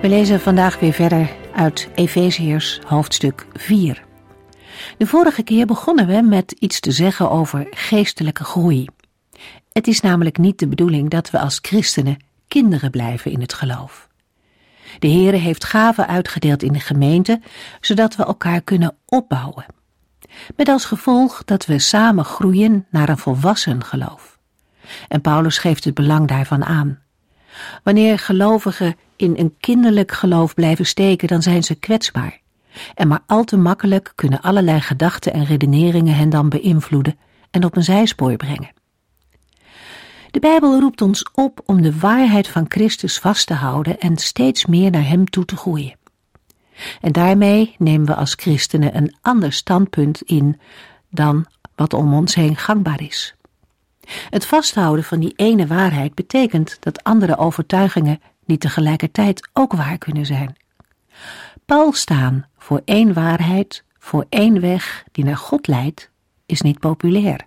We lezen vandaag weer verder uit Efeziërs hoofdstuk 4. De vorige keer begonnen we met iets te zeggen over geestelijke groei. Het is namelijk niet de bedoeling dat we als christenen kinderen blijven in het geloof. De Heere heeft gaven uitgedeeld in de gemeente, zodat we elkaar kunnen opbouwen. Met als gevolg dat we samen groeien naar een volwassen geloof. En Paulus geeft het belang daarvan aan. Wanneer gelovigen in een kinderlijk geloof blijven steken, dan zijn ze kwetsbaar. En maar al te makkelijk kunnen allerlei gedachten en redeneringen hen dan beïnvloeden en op een zijspoor brengen. De Bijbel roept ons op om de waarheid van Christus vast te houden en steeds meer naar Hem toe te groeien. En daarmee nemen we als christenen een ander standpunt in dan wat om ons heen gangbaar is. Het vasthouden van die ene waarheid betekent dat andere overtuigingen niet tegelijkertijd ook waar kunnen zijn. Paul staan voor één waarheid, voor één weg die naar God leidt, is niet populair.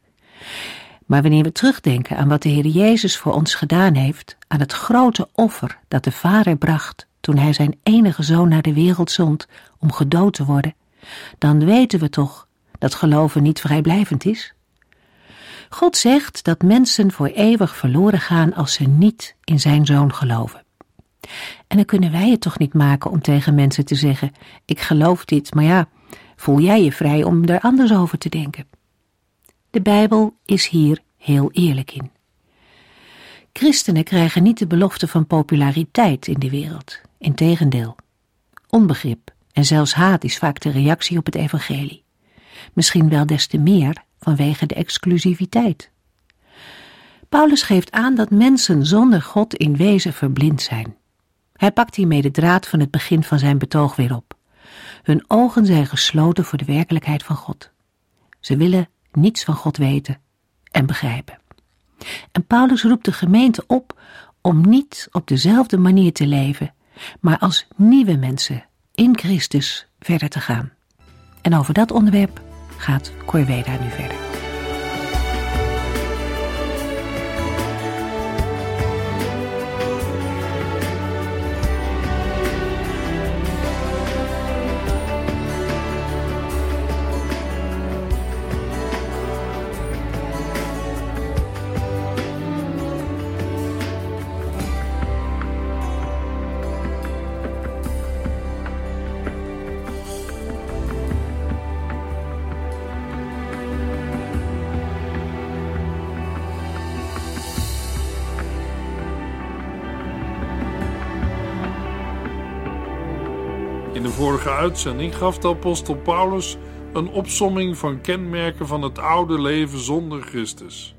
Maar wanneer we terugdenken aan wat de Heer Jezus voor ons gedaan heeft, aan het grote offer dat de Vader bracht toen Hij zijn enige zoon naar de wereld zond om gedood te worden, dan weten we toch dat geloven niet vrijblijvend is. God zegt dat mensen voor eeuwig verloren gaan als ze niet in zijn zoon geloven. En dan kunnen wij het toch niet maken om tegen mensen te zeggen: Ik geloof dit, maar ja, voel jij je vrij om er anders over te denken? De Bijbel is hier heel eerlijk in. Christenen krijgen niet de belofte van populariteit in de wereld. Integendeel. Onbegrip en zelfs haat is vaak de reactie op het evangelie. Misschien wel des te meer vanwege de exclusiviteit. Paulus geeft aan dat mensen zonder God in wezen verblind zijn. Hij pakt hiermee de draad van het begin van zijn betoog weer op. Hun ogen zijn gesloten voor de werkelijkheid van God. Ze willen niets van God weten en begrijpen. En Paulus roept de gemeente op om niet op dezelfde manier te leven, maar als nieuwe mensen in Christus verder te gaan. En over dat onderwerp gaat Corveda nu verder. In de vorige uitzending gaf de apostel Paulus een opsomming van kenmerken van het oude leven zonder Christus.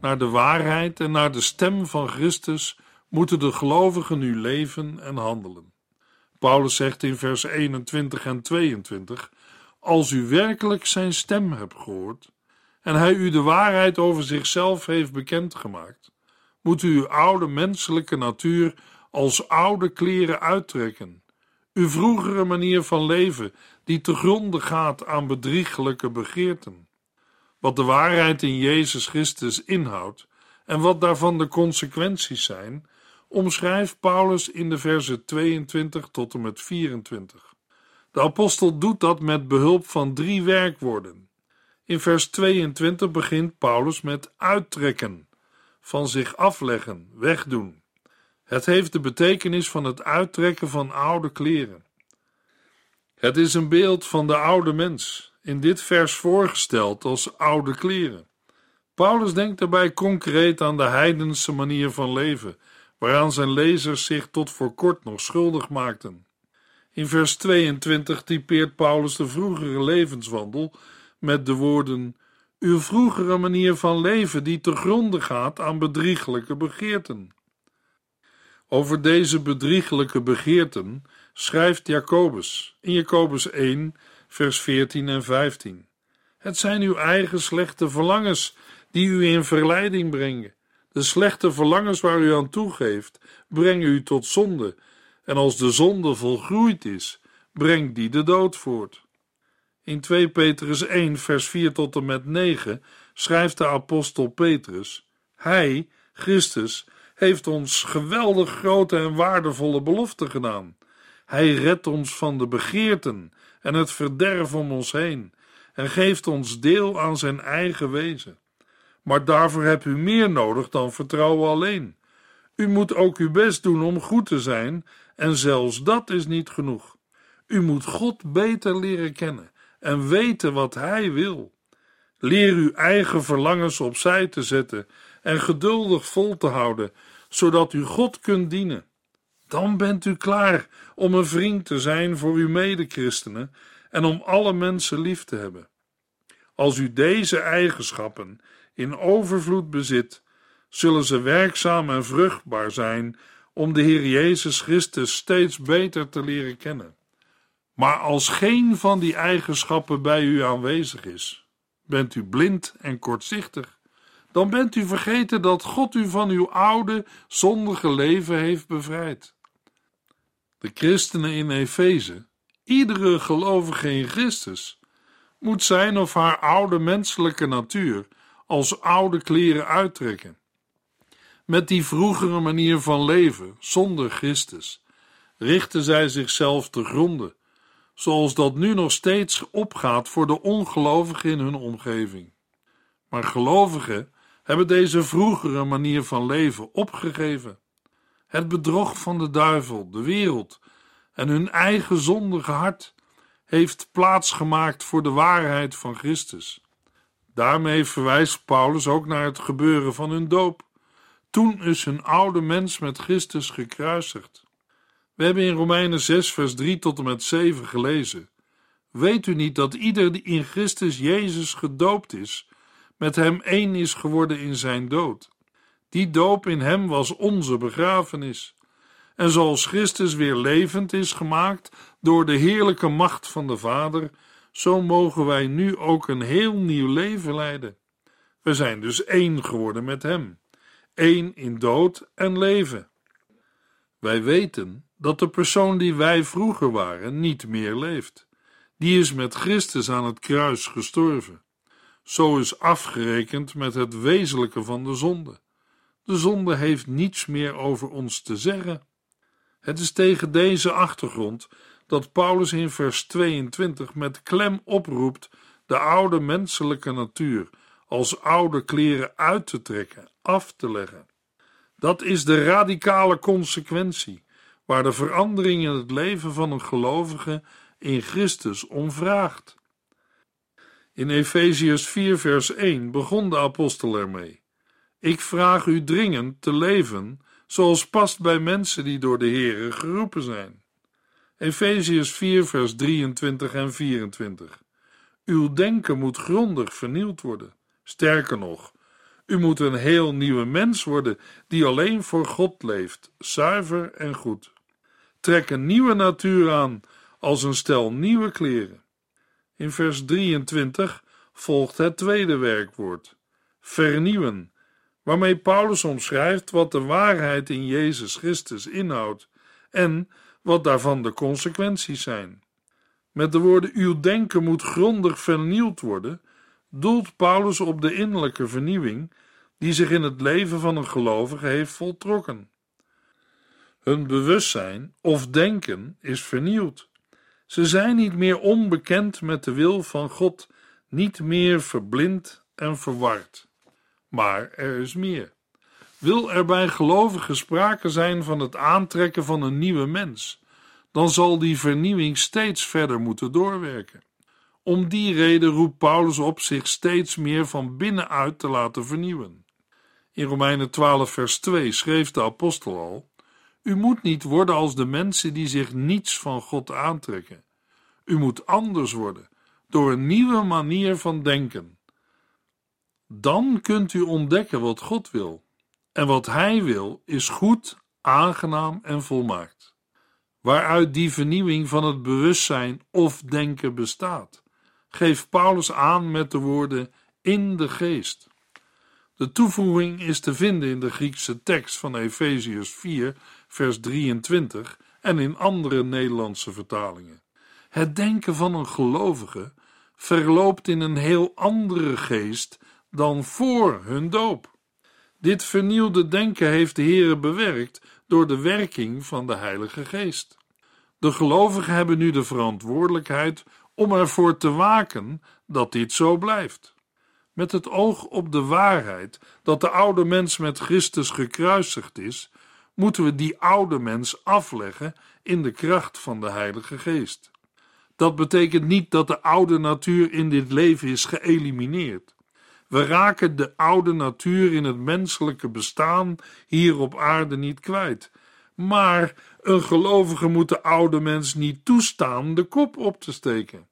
Naar de waarheid en naar de stem van Christus moeten de gelovigen nu leven en handelen. Paulus zegt in vers 21 en 22: Als u werkelijk zijn stem hebt gehoord en hij u de waarheid over zichzelf heeft bekendgemaakt, moet u uw oude menselijke natuur als oude kleren uittrekken uw vroegere manier van leven, die te gronde gaat aan bedriegelijke begeerten. Wat de waarheid in Jezus Christus inhoudt en wat daarvan de consequenties zijn, omschrijft Paulus in de versen 22 tot en met 24. De apostel doet dat met behulp van drie werkwoorden. In vers 22 begint Paulus met uittrekken, van zich afleggen, wegdoen. Het heeft de betekenis van het uittrekken van oude kleren. Het is een beeld van de oude mens, in dit vers voorgesteld als oude kleren. Paulus denkt daarbij concreet aan de heidense manier van leven, waaraan zijn lezers zich tot voor kort nog schuldig maakten. In vers 22 typeert Paulus de vroegere levenswandel met de woorden: Uw vroegere manier van leven die te gronde gaat aan bedrieglijke begeerten. Over deze bedriegelijke begeerten schrijft Jacobus in Jacobus 1, vers 14 en 15. Het zijn uw eigen slechte verlangens die u in verleiding brengen. De slechte verlangens waar u aan toegeeft, brengen u tot zonde. En als de zonde volgroeid is, brengt die de dood voort. In 2 Petrus 1, vers 4 tot en met 9 schrijft de apostel Petrus: Hij, Christus, heeft ons geweldig grote en waardevolle beloften gedaan. Hij redt ons van de begeerten en het verderf om ons heen en geeft ons deel aan zijn eigen wezen. Maar daarvoor hebt u meer nodig dan vertrouwen alleen. U moet ook uw best doen om goed te zijn, en zelfs dat is niet genoeg. U moet God beter leren kennen en weten wat Hij wil. Leer uw eigen verlangens opzij te zetten en geduldig vol te houden, zodat u God kunt dienen. Dan bent u klaar om een vriend te zijn voor uw medechristenen en om alle mensen lief te hebben. Als u deze eigenschappen in overvloed bezit, zullen ze werkzaam en vruchtbaar zijn om de Heer Jezus Christus steeds beter te leren kennen. Maar als geen van die eigenschappen bij u aanwezig is, bent u blind en kortzichtig, dan bent u vergeten dat God u van uw oude, zondige leven heeft bevrijd. De christenen in Efeze, iedere gelovige in Christus, moet zijn of haar oude menselijke natuur als oude kleren uittrekken. Met die vroegere manier van leven, zonder Christus, richten zij zichzelf te gronden, zoals dat nu nog steeds opgaat voor de ongelovigen in hun omgeving. Maar gelovigen hebben deze vroegere manier van leven opgegeven. Het bedrog van de duivel, de wereld en hun eigen zondige hart heeft plaats gemaakt voor de waarheid van Christus. Daarmee verwijst Paulus ook naar het gebeuren van hun doop. Toen is hun oude mens met Christus gekruisigd. We hebben in Romeinen 6, vers 3 tot en met 7 gelezen. Weet u niet dat ieder die in Christus Jezus gedoopt is, met hem één is geworden in zijn dood? Die doop in hem was onze begrafenis. En zoals Christus weer levend is gemaakt door de heerlijke macht van de Vader, zo mogen wij nu ook een heel nieuw leven leiden. We zijn dus één geworden met Hem, één in dood en leven. Wij weten dat de persoon die wij vroeger waren niet meer leeft. Die is met Christus aan het kruis gestorven. Zo is afgerekend met het wezenlijke van de zonde. De zonde heeft niets meer over ons te zeggen. Het is tegen deze achtergrond dat Paulus in vers 22 met klem oproept de oude menselijke natuur als oude kleren uit te trekken, af te leggen. Dat is de radicale consequentie waar de verandering in het leven van een gelovige in Christus om vraagt. In Efeziërs 4 vers 1 begon de apostel ermee: Ik vraag u dringend te leven zoals past bij mensen die door de Heere geroepen zijn. Efeziërs 4, vers 23 en 24. Uw denken moet grondig vernieuwd worden. Sterker nog, u moet een heel nieuwe mens worden die alleen voor God leeft, zuiver en goed. Trek een nieuwe natuur aan als een stel nieuwe kleren. In vers 23 volgt het tweede werkwoord: vernieuwen, waarmee Paulus omschrijft wat de waarheid in Jezus Christus inhoudt en wat daarvan de consequenties zijn. Met de woorden uw denken moet grondig vernieuwd worden, doelt Paulus op de innerlijke vernieuwing die zich in het leven van een gelovige heeft voltrokken. Hun bewustzijn of denken is vernieuwd. Ze zijn niet meer onbekend met de wil van God, niet meer verblind en verward. Maar er is meer. Wil er bij gelovigen sprake zijn van het aantrekken van een nieuwe mens, dan zal die vernieuwing steeds verder moeten doorwerken. Om die reden roept Paulus op zich steeds meer van binnenuit te laten vernieuwen. In Romeinen 12, vers 2 schreef de apostel al: U moet niet worden als de mensen die zich niets van God aantrekken. U moet anders worden door een nieuwe manier van denken. Dan kunt u ontdekken wat God wil. En wat Hij wil is goed, aangenaam en volmaakt. Waaruit die vernieuwing van het bewustzijn of denken bestaat, geeft Paulus aan met de woorden in de geest. De toevoeging is te vinden in de Griekse tekst van Efeziërs 4, vers 23 en in andere Nederlandse vertalingen. Het denken van een gelovige verloopt in een heel andere geest dan voor hun doop. Dit vernieuwde denken heeft de Heere bewerkt door de werking van de Heilige Geest. De gelovigen hebben nu de verantwoordelijkheid om ervoor te waken dat dit zo blijft. Met het oog op de waarheid dat de oude mens met Christus gekruisigd is, moeten we die oude mens afleggen in de kracht van de Heilige Geest. Dat betekent niet dat de oude natuur in dit leven is geëlimineerd. We raken de oude natuur in het menselijke bestaan hier op aarde niet kwijt. Maar een gelovige moet de oude mens niet toestaan de kop op te steken.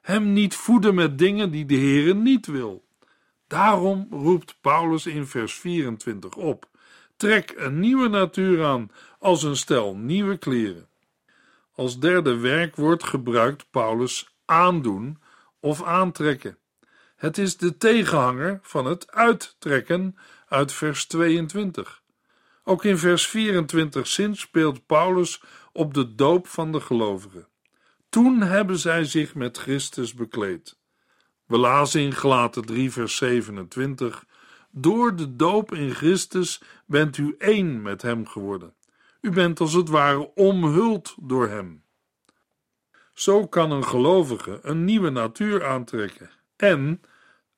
Hem niet voeden met dingen die de Heere niet wil. Daarom roept Paulus in vers 24 op: trek een nieuwe natuur aan als een stel nieuwe kleren. Als derde werkwoord gebruikt Paulus aandoen of aantrekken. Het is de tegenhanger van het uittrekken uit vers 22. Ook in vers 24 zin speelt Paulus op de doop van de gelovigen. Toen hebben zij zich met Christus bekleed. We lazen in Gelaten 3 vers 27 Door de doop in Christus bent u één met hem geworden. U bent als het ware omhuld door hem. Zo kan een gelovige een nieuwe natuur aantrekken. En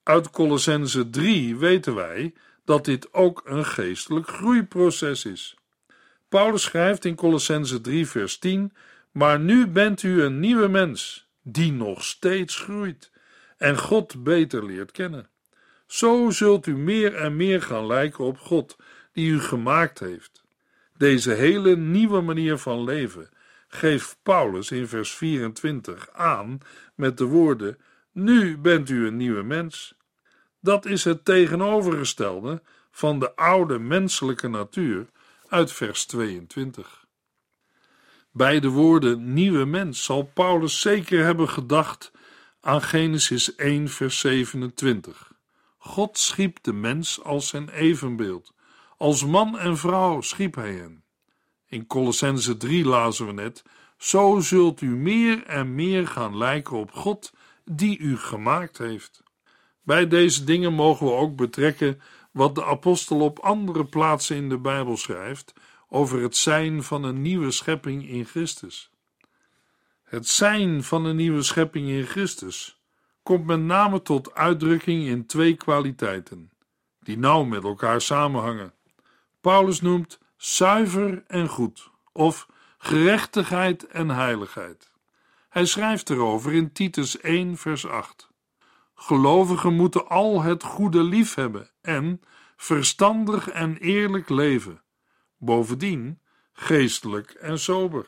uit Colossense 3 weten wij dat dit ook een geestelijk groeiproces is. Paulus schrijft in Colossense 3 vers 10: Maar nu bent u een nieuwe mens, die nog steeds groeit en God beter leert kennen. Zo zult u meer en meer gaan lijken op God, die u gemaakt heeft. Deze hele nieuwe manier van leven geeft Paulus in vers 24 aan met de woorden: Nu bent u een nieuwe mens. Dat is het tegenovergestelde van de oude menselijke natuur uit vers 22. Bij de woorden nieuwe mens zal Paulus zeker hebben gedacht aan Genesis 1, vers 27. God schiep de mens als zijn evenbeeld. Als man en vrouw schiep hij hen. In Colossense 3 lazen we net: Zo zult u meer en meer gaan lijken op God die u gemaakt heeft. Bij deze dingen mogen we ook betrekken wat de apostel op andere plaatsen in de Bijbel schrijft over het zijn van een nieuwe schepping in Christus. Het zijn van een nieuwe schepping in Christus komt met name tot uitdrukking in twee kwaliteiten, die nauw met elkaar samenhangen. Paulus noemt zuiver en goed, of gerechtigheid en heiligheid. Hij schrijft erover in Titus 1, vers 8. Gelovigen moeten al het goede lief hebben en verstandig en eerlijk leven, bovendien geestelijk en sober.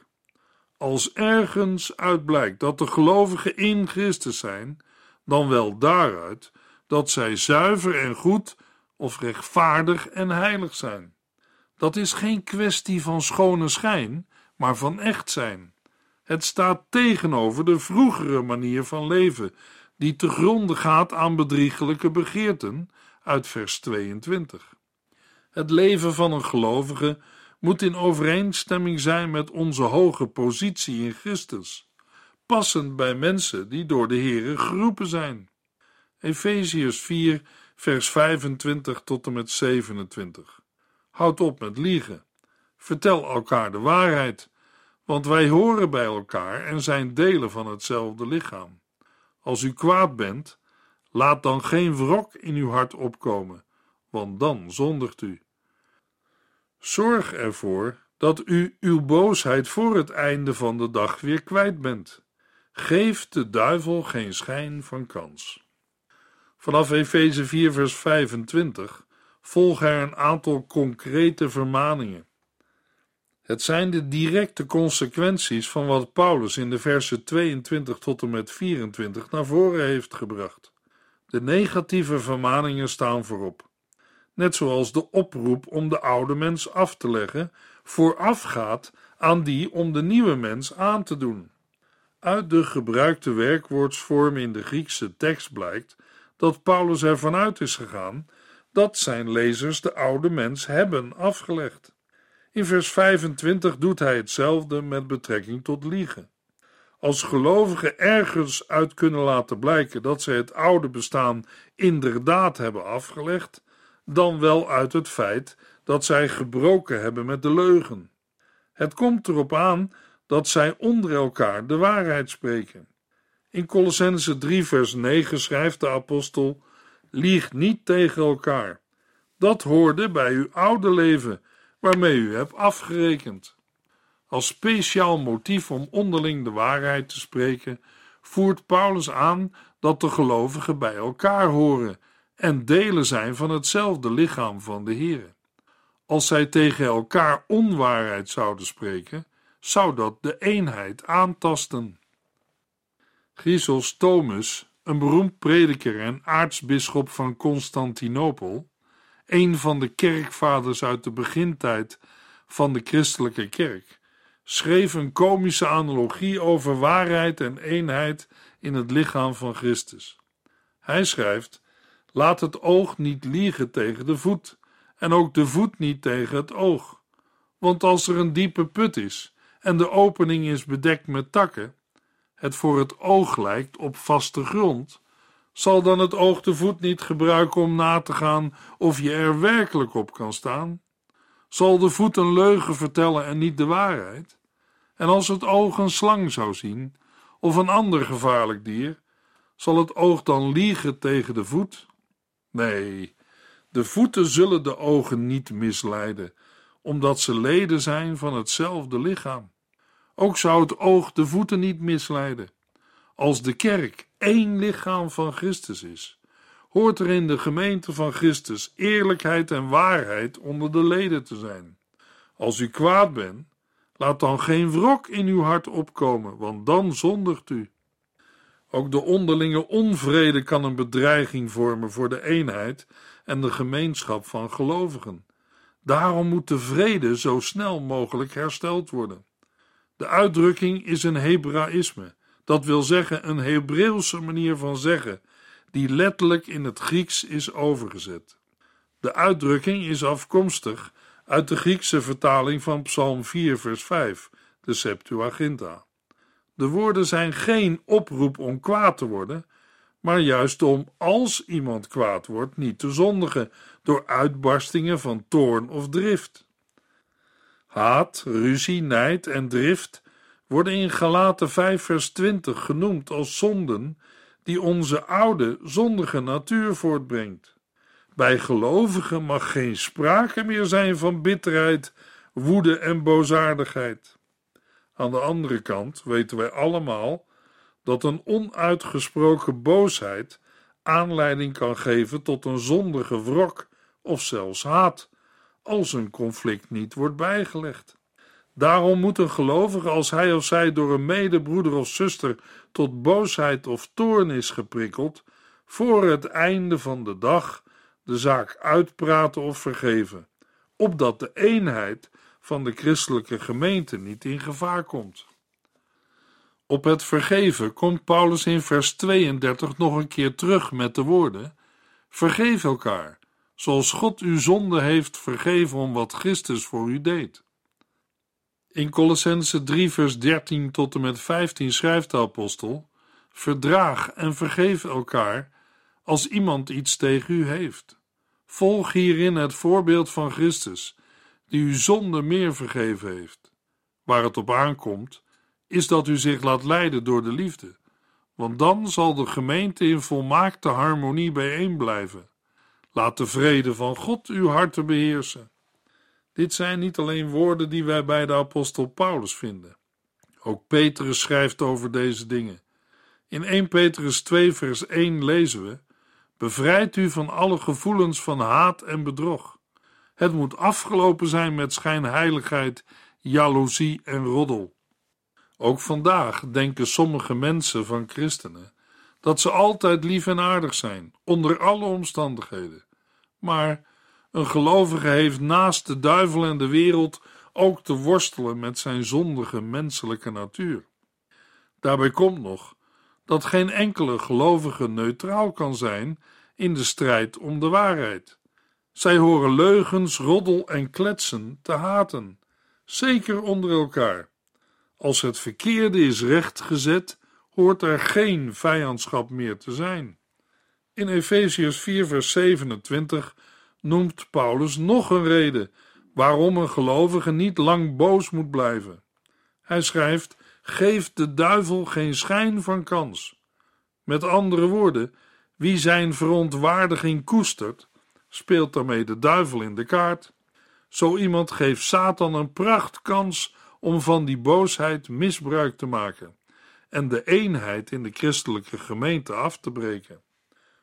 Als ergens uit blijkt dat de gelovigen in Christus zijn, dan wel daaruit dat zij zuiver en goed of rechtvaardig en heilig zijn. Dat is geen kwestie van schone schijn, maar van echt zijn. Het staat tegenover de vroegere manier van leven, die te gronde gaat aan bedriegelijke begeerten, uit vers 22. Het leven van een gelovige moet in overeenstemming zijn met onze hoge positie in Christus, passend bij mensen die door de Here geroepen zijn. Efeziërs 4, vers 25 tot en met 27. Houd op met liegen. Vertel elkaar de waarheid, want wij horen bij elkaar en zijn delen van hetzelfde lichaam. Als u kwaad bent, laat dan geen wrok in uw hart opkomen, want dan zondigt u. Zorg ervoor dat u uw boosheid voor het einde van de dag weer kwijt bent. Geef de duivel geen schijn van kans. Vanaf Efeze 4, vers 25 volgen er een aantal concrete vermaningen. Het zijn de directe consequenties van wat Paulus in de versen 22 tot en met 24 naar voren heeft gebracht. De negatieve vermaningen staan voorop net zoals de oproep om de oude mens af te leggen voorafgaat aan die om de nieuwe mens aan te doen. Uit de gebruikte werkwoordsvorm in de Griekse tekst blijkt dat Paulus ervan uit is gegaan dat zijn lezers de oude mens hebben afgelegd. In vers 25 doet hij hetzelfde met betrekking tot liegen. Als gelovigen ergens uit kunnen laten blijken dat ze het oude bestaan inderdaad hebben afgelegd, dan wel uit het feit dat zij gebroken hebben met de leugen. Het komt erop aan dat zij onder elkaar de waarheid spreken. In Colossense 3 vers 9 schrijft de apostel: Lieg niet tegen elkaar. Dat hoorde bij uw oude leven, waarmee u hebt afgerekend. Als speciaal motief om onderling de waarheid te spreken, voert Paulus aan dat de gelovigen bij elkaar horen en delen zijn van hetzelfde lichaam van de Heer. Als zij tegen elkaar onwaarheid zouden spreken, zou dat de eenheid aantasten. Chrysostomus, een beroemd prediker en aartsbisschop van Constantinopel, een van de kerkvaders uit de begintijd van de christelijke kerk, schreef een komische analogie over waarheid en eenheid in het lichaam van Christus. Hij schrijft: Laat het oog niet liegen tegen de voet, en ook de voet niet tegen het oog. Want als er een diepe put is en de opening is bedekt met takken, het voor het oog lijkt op vaste grond, zal dan het oog de voet niet gebruiken om na te gaan of je er werkelijk op kan staan? Zal de voet een leugen vertellen en niet de waarheid? En als het oog een slang zou zien, of een ander gevaarlijk dier, zal het oog dan liegen tegen de voet? Nee, de voeten zullen de ogen niet misleiden, omdat ze leden zijn van hetzelfde lichaam. Ook zou het oog de voeten niet misleiden. Als de kerk één lichaam van Christus is, hoort er in de gemeente van Christus eerlijkheid en waarheid onder de leden te zijn. Als u kwaad bent, laat dan geen wrok in uw hart opkomen, want dan zondigt u. Ook de onderlinge onvrede kan een bedreiging vormen voor de eenheid en de gemeenschap van gelovigen. Daarom moet de vrede zo snel mogelijk hersteld worden. De uitdrukking is een Hebraïsme, dat wil zeggen een Hebreeuwse manier van zeggen, die letterlijk in het Grieks is overgezet. De uitdrukking is afkomstig uit de Griekse vertaling van Psalm 4, vers 5, de Septuaginta. De woorden zijn geen oproep om kwaad te worden, maar juist om, als iemand kwaad wordt, niet te zondigen door uitbarstingen van toorn of drift. Haat, ruzie, nijd en drift worden in Galaten 5 vers 20 genoemd als zonden die onze oude zondige natuur voortbrengt. Bij gelovigen mag geen sprake meer zijn van bitterheid, woede en boosaardigheid. Aan de andere kant weten wij allemaal dat een onuitgesproken boosheid aanleiding kan geven tot een zondige wrok of zelfs haat, als een conflict niet wordt bijgelegd. Daarom moet een gelovige, als hij of zij door een medebroeder of zuster tot boosheid of toorn is geprikkeld, voor het einde van de dag de zaak uitpraten of vergeven, opdat de eenheid van de christelijke gemeente niet in gevaar komt. Op het vergeven komt Paulus in vers 32 nog een keer terug met de woorden: Vergeef elkaar, zoals God uw zonde heeft vergeven om wat Christus voor u deed. In Colossense 3, vers 13 tot en met 15 schrijft de apostel: Verdraag en vergeef elkaar als iemand iets tegen u heeft. Volg hierin het voorbeeld van Christus, die u zonde meer vergeven heeft. Waar het op aankomt, is dat u zich laat leiden door de liefde, want dan zal de gemeente in volmaakte harmonie bijeen blijven. Laat de vrede van God uw harten beheersen. Dit zijn niet alleen woorden die wij bij de apostel Paulus vinden. Ook Petrus schrijft over deze dingen. In 1 Petrus 2, vers 1 lezen we: Bevrijd u van alle gevoelens van haat en bedrog. Het moet afgelopen zijn met schijnheiligheid, jaloezie en roddel. Ook vandaag denken sommige mensen van christenen dat ze altijd lief en aardig zijn, onder alle omstandigheden. Maar een gelovige heeft naast de duivel en de wereld ook te worstelen met zijn zondige menselijke natuur. Daarbij komt nog dat geen enkele gelovige neutraal kan zijn in de strijd om de waarheid. Zij horen leugens, roddel en kletsen te haten, zeker onder elkaar. Als het verkeerde is rechtgezet, hoort er geen vijandschap meer te zijn. In Efeziërs 4, vers 27 noemt Paulus nog een reden waarom een gelovige niet lang boos moet blijven. Hij schrijft: Geef de duivel geen schijn van kans. Met andere woorden, wie zijn verontwaardiging koestert, speelt daarmee de duivel in de kaart. Zo iemand geeft Satan een prachtkans om van die boosheid misbruik te maken en de eenheid in de christelijke gemeente af te breken.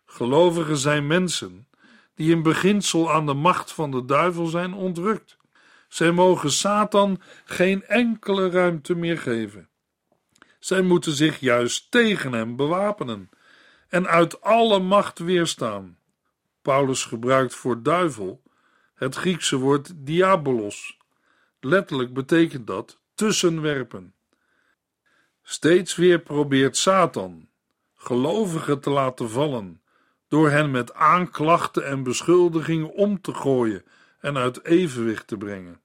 Gelovigen zijn mensen die in beginsel aan de macht van de duivel zijn ontrukt. Zij mogen Satan geen enkele ruimte meer geven. Zij moeten zich juist tegen hem bewapenen en uit alle macht weerstaan. Paulus gebruikt voor duivel het Griekse woord diabolos. Letterlijk betekent dat tussenwerpen. Steeds weer probeert Satan gelovigen te laten vallen door hen met aanklachten en beschuldigingen om te gooien en uit evenwicht te brengen.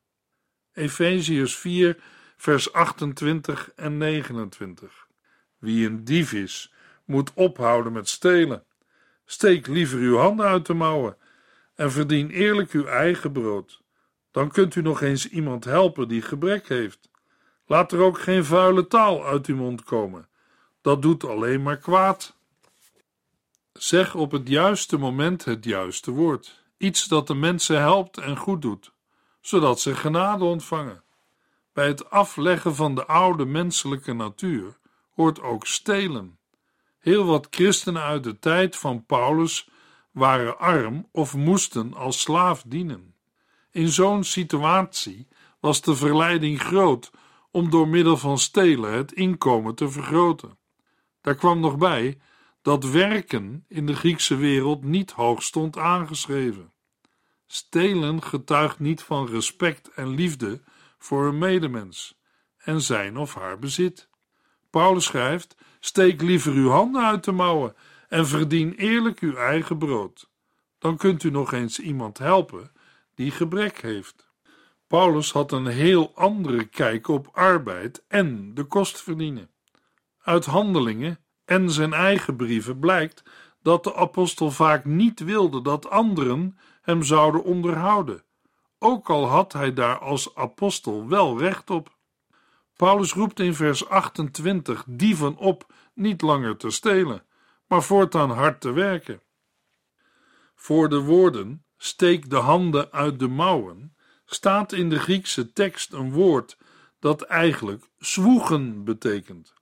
Efeziërs 4, vers 28 en 29. Wie een dief is, moet ophouden met stelen. Steek liever uw handen uit de mouwen en verdien eerlijk uw eigen brood. Dan kunt u nog eens iemand helpen die gebrek heeft. Laat er ook geen vuile taal uit uw mond komen. Dat doet alleen maar kwaad. Zeg op het juiste moment het juiste woord. Iets dat de mensen helpt en goed doet, zodat ze genade ontvangen. Bij het afleggen van de oude menselijke natuur hoort ook stelen. Heel wat christenen uit de tijd van Paulus waren arm of moesten als slaaf dienen. In zo'n situatie was de verleiding groot om door middel van stelen het inkomen te vergroten. Daar kwam nog bij dat werken in de Griekse wereld niet hoog stond aangeschreven. Stelen getuigt niet van respect en liefde voor een medemens en zijn of haar bezit. Paulus schrijft: Steek liever uw handen uit de mouwen en verdien eerlijk uw eigen brood. Dan kunt u nog eens iemand helpen die gebrek heeft. Paulus had een heel andere kijk op arbeid en de kost verdienen. Uit handelingen en zijn eigen brieven blijkt dat de apostel vaak niet wilde dat anderen hem zouden onderhouden, ook al had hij daar als apostel wel recht op. Paulus roept in vers 28 dieven op niet langer te stelen, maar voortaan hard te werken. Voor de woorden steek de handen uit de mouwen staat in de Griekse tekst een woord dat eigenlijk zwoegen betekent.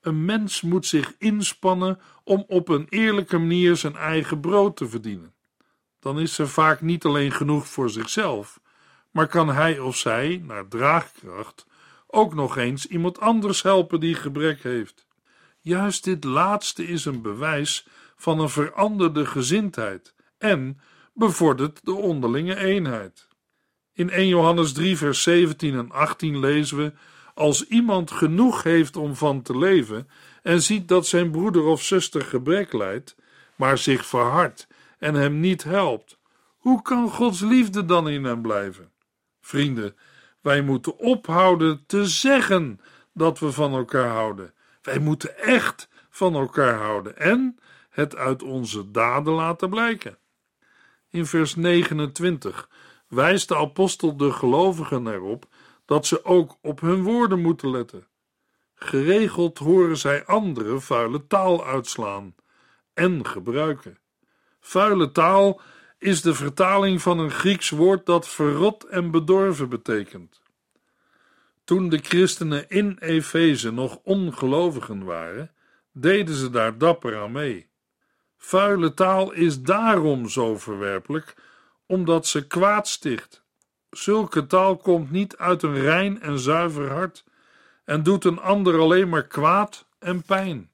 Een mens moet zich inspannen om op een eerlijke manier zijn eigen brood te verdienen. Dan is er vaak niet alleen genoeg voor zichzelf, maar kan hij of zij, naar draagkracht, ook nog eens iemand anders helpen die gebrek heeft. Juist dit laatste is een bewijs van een veranderde gezindheid en bevordert de onderlinge eenheid. In 1 Johannes 3, vers 17 en 18 lezen we als iemand genoeg heeft om van te leven en ziet dat zijn broeder of zuster gebrek lijdt, maar zich verhardt en hem niet helpt, hoe kan Gods liefde dan in hem blijven? Vrienden, wij moeten ophouden te zeggen dat we van elkaar houden. Wij moeten echt van elkaar houden en het uit onze daden laten blijken. In vers 29 wijst de apostel de gelovigen erop dat ze ook op hun woorden moeten letten. Geregeld horen zij anderen vuile taal uitslaan en gebruiken. Vuile taal is de vertaling van een Grieks woord dat verrot en bedorven betekent. Toen de christenen in Efeze nog ongelovigen waren, deden ze daar dapper aan mee. Vuile taal is daarom zo verwerpelijk, omdat ze kwaad sticht Zulke taal komt niet uit een rein en zuiver hart en doet een ander alleen maar kwaad en pijn.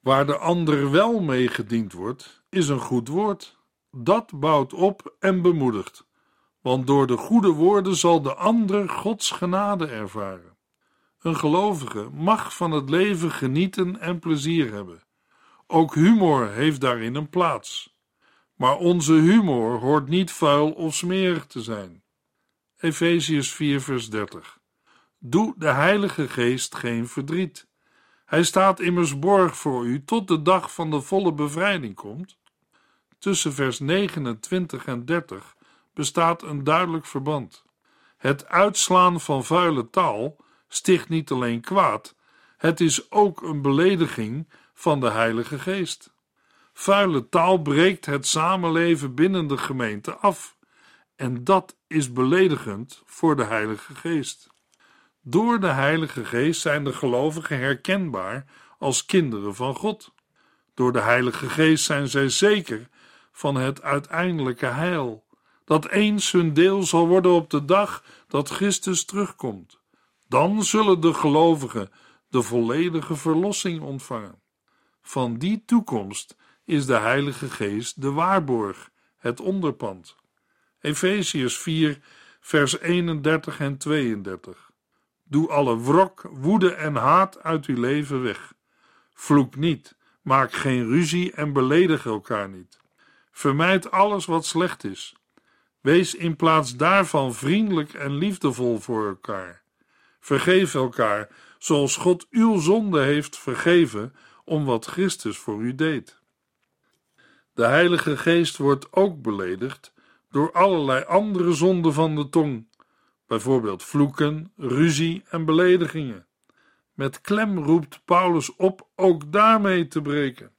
Waar de ander wel mee gediend wordt, is een goed woord. Dat bouwt op en bemoedigt. want door de goede woorden zal de ander Gods genade ervaren. Een gelovige mag van het leven genieten en plezier hebben. Ook humor heeft daarin een plaats. Maar onze humor hoort niet vuil of smerig te zijn. Efeziërs 4, vers 30. Doe de Heilige Geest geen verdriet. Hij staat immers borg voor u tot de dag van de volle bevrijding komt. Tussen vers 29 en 30 bestaat een duidelijk verband. Het uitslaan van vuile taal sticht niet alleen kwaad, het is ook een belediging van de Heilige Geest. Vuile taal breekt het samenleven binnen de gemeente af, en dat is beledigend voor de Heilige Geest. Door de Heilige Geest zijn de gelovigen herkenbaar als kinderen van God. Door de Heilige Geest zijn zij zeker van het uiteindelijke heil, dat eens hun deel zal worden op de dag dat Christus terugkomt. Dan zullen de gelovigen de volledige verlossing ontvangen. Van die toekomst is de Heilige Geest de waarborg, het onderpand. Efeziërs 4, vers 31 en 32. Doe alle wrok, woede en haat uit uw leven weg. Vloek niet, maak geen ruzie en beledig elkaar niet. Vermijd alles wat slecht is. Wees in plaats daarvan vriendelijk en liefdevol voor elkaar. Vergeef elkaar, zoals God uw zonde heeft vergeven om wat Christus voor u deed. De Heilige Geest wordt ook beledigd door allerlei andere zonden van de tong, bijvoorbeeld vloeken, ruzie en beledigingen. Met klem roept Paulus op ook daarmee te breken.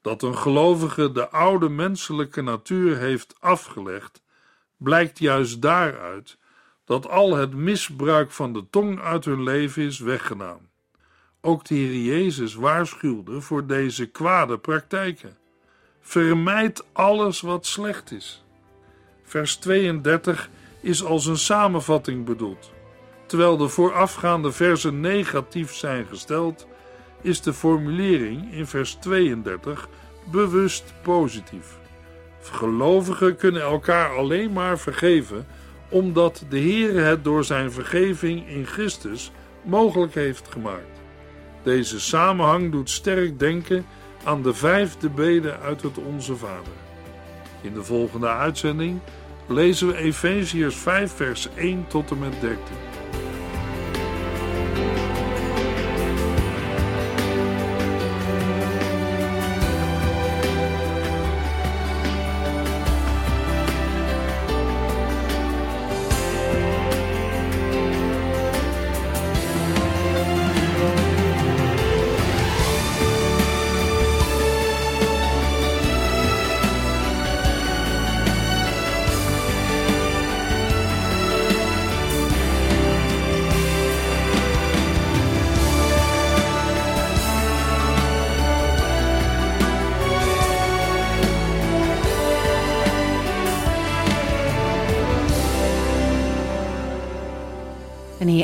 Dat een gelovige de oude menselijke natuur heeft afgelegd, blijkt juist daaruit dat al het misbruik van de tong uit hun leven is weggedaan. Ook de Heer Jezus waarschuwde voor deze kwade praktijken. Vermijd alles wat slecht is. Vers 32 is als een samenvatting bedoeld. Terwijl de voorafgaande versen negatief zijn gesteld, is de formulering in vers 32 bewust positief. Gelovigen kunnen elkaar alleen maar vergeven omdat de Heer het door zijn vergeving in Christus mogelijk heeft gemaakt. Deze samenhang doet sterk denken aan de vijfde bede uit het Onze Vader. In de volgende uitzending lezen we Efeziërs 5 vers 1 tot en met 13.